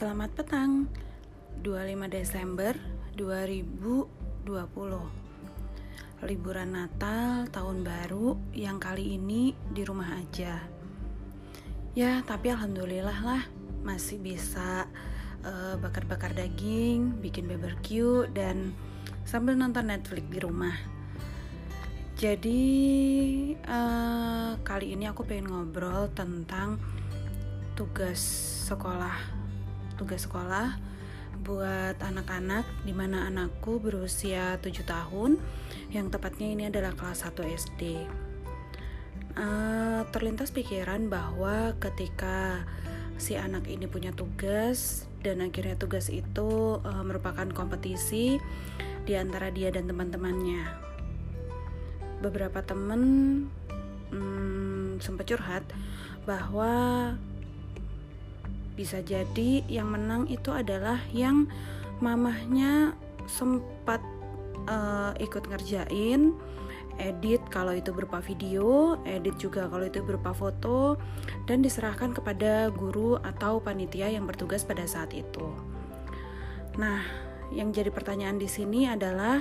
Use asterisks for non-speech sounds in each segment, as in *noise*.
Selamat petang. 25 Desember 2020 Liburan Natal, Tahun Baru yang kali ini di rumah aja. Ya tapi Alhamdulillah lah masih bisa uh, bakar-bakar daging, bikin barbecue dan sambil nonton Netflix di rumah. Jadi uh, kali ini aku pengen ngobrol tentang tugas sekolah tugas sekolah buat anak-anak di mana anakku berusia 7 tahun yang tepatnya ini adalah kelas 1 SD. Uh, terlintas pikiran bahwa ketika si anak ini punya tugas dan akhirnya tugas itu uh, merupakan kompetisi di antara dia dan teman-temannya. Beberapa teman hmm, sempat curhat bahwa bisa jadi yang menang itu adalah yang mamahnya sempat uh, ikut ngerjain edit kalau itu berupa video, edit juga kalau itu berupa foto, dan diserahkan kepada guru atau panitia yang bertugas pada saat itu. Nah, yang jadi pertanyaan di sini adalah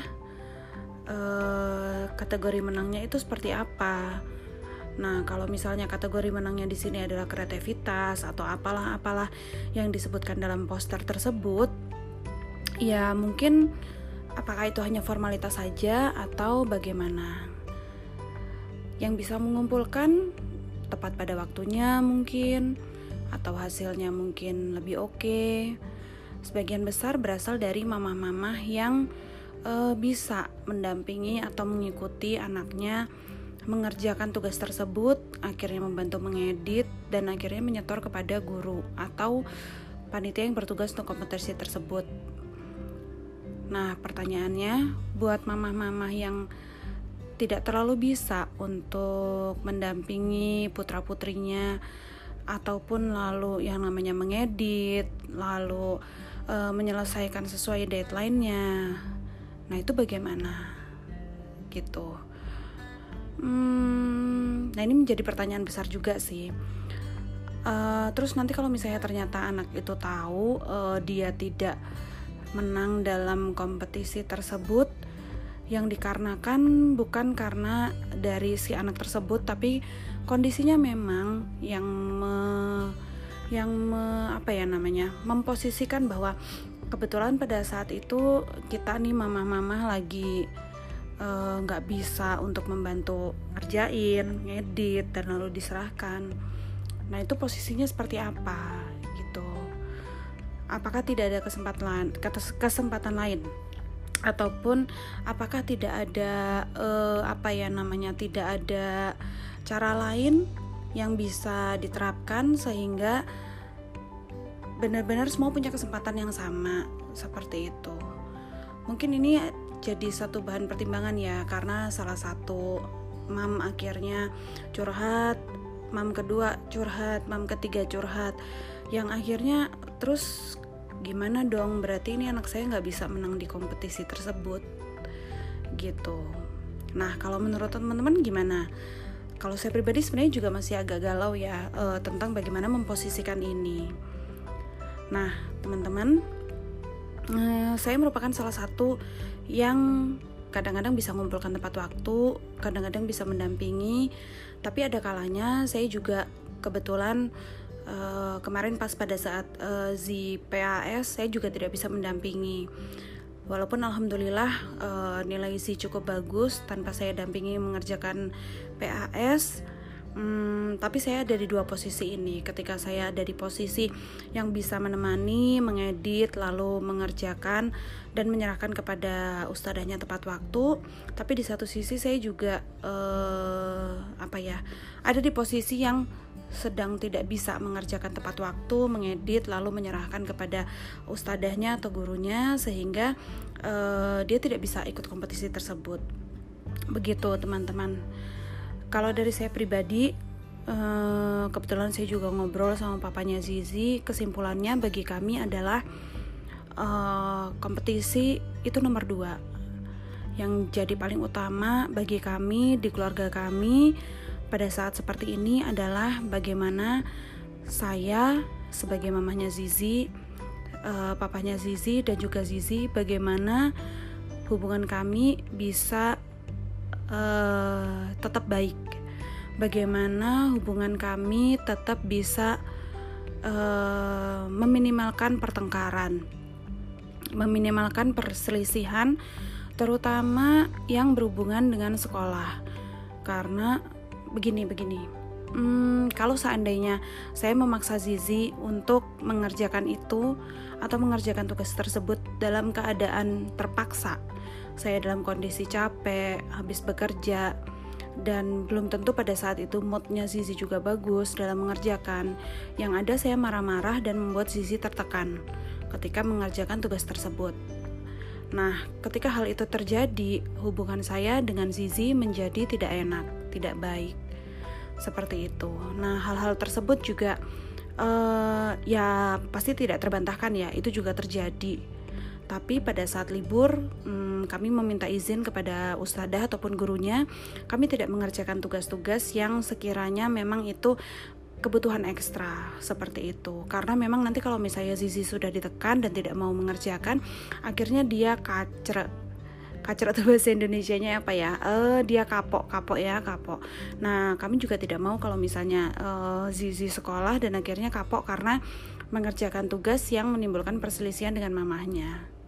uh, kategori menangnya itu seperti apa? Nah, kalau misalnya kategori menangnya di sini adalah kreativitas atau apalah-apalah yang disebutkan dalam poster tersebut, ya mungkin apakah itu hanya formalitas saja atau bagaimana? Yang bisa mengumpulkan tepat pada waktunya mungkin atau hasilnya mungkin lebih oke. Okay. Sebagian besar berasal dari mamah-mamah yang uh, bisa mendampingi atau mengikuti anaknya mengerjakan tugas tersebut, akhirnya membantu mengedit, dan akhirnya menyetor kepada guru atau panitia yang bertugas untuk kompetisi tersebut. Nah, pertanyaannya, buat mamah-mamah yang tidak terlalu bisa untuk mendampingi putra-putrinya ataupun lalu yang namanya mengedit, lalu e, menyelesaikan sesuai deadline-nya. Nah, itu bagaimana? Gitu. Hmm, nah ini menjadi pertanyaan besar juga sih. Uh, terus nanti kalau misalnya ternyata anak itu tahu uh, dia tidak menang dalam kompetisi tersebut yang dikarenakan bukan karena dari si anak tersebut tapi kondisinya memang yang me, yang me, apa ya namanya memposisikan bahwa kebetulan pada saat itu kita nih mama-mama lagi nggak uh, bisa untuk membantu ngerjain, ngedit dan lalu diserahkan. Nah itu posisinya seperti apa gitu? Apakah tidak ada kesempatan kesempatan lain? Ataupun apakah tidak ada uh, apa ya namanya tidak ada cara lain yang bisa diterapkan sehingga benar-benar semua punya kesempatan yang sama seperti itu. Mungkin ini jadi satu bahan pertimbangan ya karena salah satu mam akhirnya curhat mam kedua curhat mam ketiga curhat. Yang akhirnya terus gimana dong? Berarti ini anak saya nggak bisa menang di kompetisi tersebut. Gitu. Nah kalau menurut teman-teman gimana? Kalau saya pribadi sebenarnya juga masih agak galau ya uh, tentang bagaimana memposisikan ini. Nah teman-teman saya merupakan salah satu yang kadang-kadang bisa mengumpulkan tepat waktu, kadang-kadang bisa mendampingi, tapi ada kalanya saya juga kebetulan uh, kemarin pas pada saat uh, Z PAS saya juga tidak bisa mendampingi. Walaupun alhamdulillah uh, nilai Z cukup bagus tanpa saya dampingi mengerjakan PAS, Hmm, tapi saya ada di dua posisi ini. Ketika saya ada di posisi yang bisa menemani, mengedit, lalu mengerjakan dan menyerahkan kepada ustadahnya tepat waktu. Tapi di satu sisi saya juga uh, apa ya, ada di posisi yang sedang tidak bisa mengerjakan tepat waktu, mengedit, lalu menyerahkan kepada ustadahnya atau gurunya sehingga uh, dia tidak bisa ikut kompetisi tersebut. Begitu teman-teman. Kalau dari saya pribadi, uh, kebetulan saya juga ngobrol sama papanya Zizi. Kesimpulannya bagi kami adalah uh, kompetisi itu nomor dua. Yang jadi paling utama bagi kami di keluarga kami pada saat seperti ini adalah bagaimana saya sebagai mamanya Zizi uh, papanya Zizi dan juga Zizi bagaimana hubungan kami bisa uh, tetap baik bagaimana hubungan kami tetap bisa uh, meminimalkan pertengkaran, meminimalkan perselisihan, terutama yang berhubungan dengan sekolah. Karena begini-begini, hmm, kalau seandainya saya memaksa Zizi untuk mengerjakan itu atau mengerjakan tugas tersebut dalam keadaan terpaksa, saya dalam kondisi capek, habis bekerja dan belum tentu pada saat itu moodnya Zizi juga bagus dalam mengerjakan. Yang ada saya marah-marah dan membuat Zizi tertekan ketika mengerjakan tugas tersebut. Nah, ketika hal itu terjadi, hubungan saya dengan Zizi menjadi tidak enak, tidak baik. Seperti itu. Nah, hal-hal tersebut juga uh, ya pasti tidak terbantahkan ya, itu juga terjadi tapi pada saat libur, hmm, kami meminta izin kepada ustadzah ataupun gurunya. Kami tidak mengerjakan tugas-tugas yang sekiranya memang itu kebutuhan ekstra seperti itu karena memang nanti kalau misalnya Zizi sudah ditekan dan tidak mau mengerjakan akhirnya dia kacre kacret atau *laughs* bahasa Indonesia-nya apa ya? Uh, dia kapok, kapok ya, kapok. Nah, kami juga tidak mau kalau misalnya uh, Zizi sekolah dan akhirnya kapok karena mengerjakan tugas yang menimbulkan perselisihan dengan mamahnya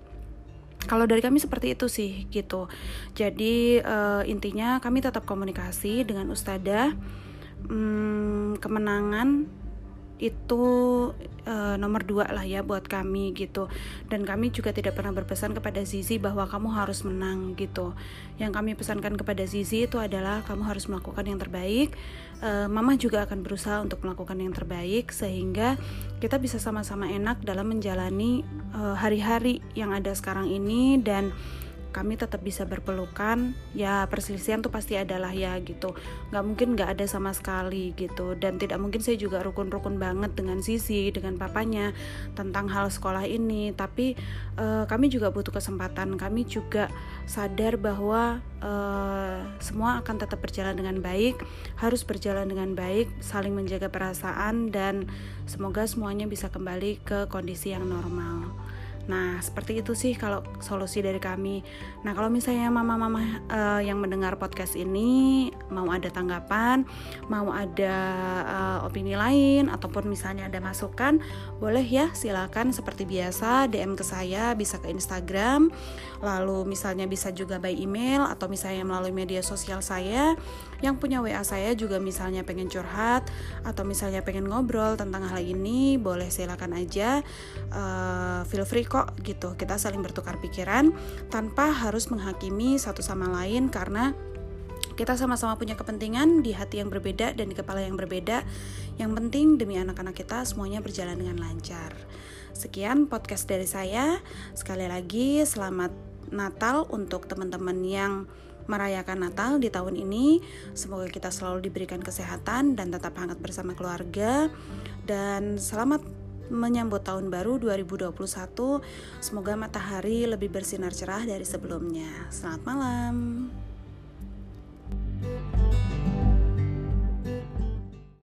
kalau dari kami seperti itu sih gitu. Jadi uh, intinya kami tetap komunikasi dengan ustadzah hmm, kemenangan itu uh, nomor dua lah ya buat kami gitu. Dan kami juga tidak pernah berpesan kepada Zizi bahwa kamu harus menang gitu. Yang kami pesankan kepada Zizi itu adalah kamu harus melakukan yang terbaik. Uh, Mama juga akan berusaha untuk melakukan yang terbaik sehingga kita bisa sama-sama enak dalam menjalani eh, hari-hari uh, yang ada sekarang ini dan kami tetap bisa berpelukan ya perselisihan tuh pasti adalah ya gitu. Nggak mungkin nggak ada sama sekali gitu. Dan tidak mungkin saya juga rukun-rukun banget dengan Sisi dengan papanya tentang hal sekolah ini. Tapi uh, kami juga butuh kesempatan. Kami juga sadar bahwa uh, semua akan tetap berjalan dengan baik harus berjalan dengan baik saling menjaga perasaan dan semoga semuanya bisa kembali ke kondisi yang normal Nah, seperti itu sih kalau solusi dari kami. Nah, kalau misalnya mama-mama uh, yang mendengar podcast ini mau ada tanggapan, mau ada uh, opini lain ataupun misalnya ada masukan, boleh ya silakan seperti biasa DM ke saya, bisa ke Instagram, lalu misalnya bisa juga by email atau misalnya melalui media sosial saya. Yang punya WA saya juga misalnya pengen curhat atau misalnya pengen ngobrol tentang hal ini, boleh silakan aja. Uh, feel free kok gitu kita saling bertukar pikiran tanpa harus menghakimi satu sama lain karena kita sama-sama punya kepentingan di hati yang berbeda dan di kepala yang berbeda. Yang penting demi anak-anak kita semuanya berjalan dengan lancar. Sekian podcast dari saya. Sekali lagi selamat Natal untuk teman-teman yang merayakan Natal di tahun ini. Semoga kita selalu diberikan kesehatan dan tetap hangat bersama keluarga. Dan selamat menyambut tahun baru 2021. Semoga matahari lebih bersinar cerah dari sebelumnya. Selamat malam.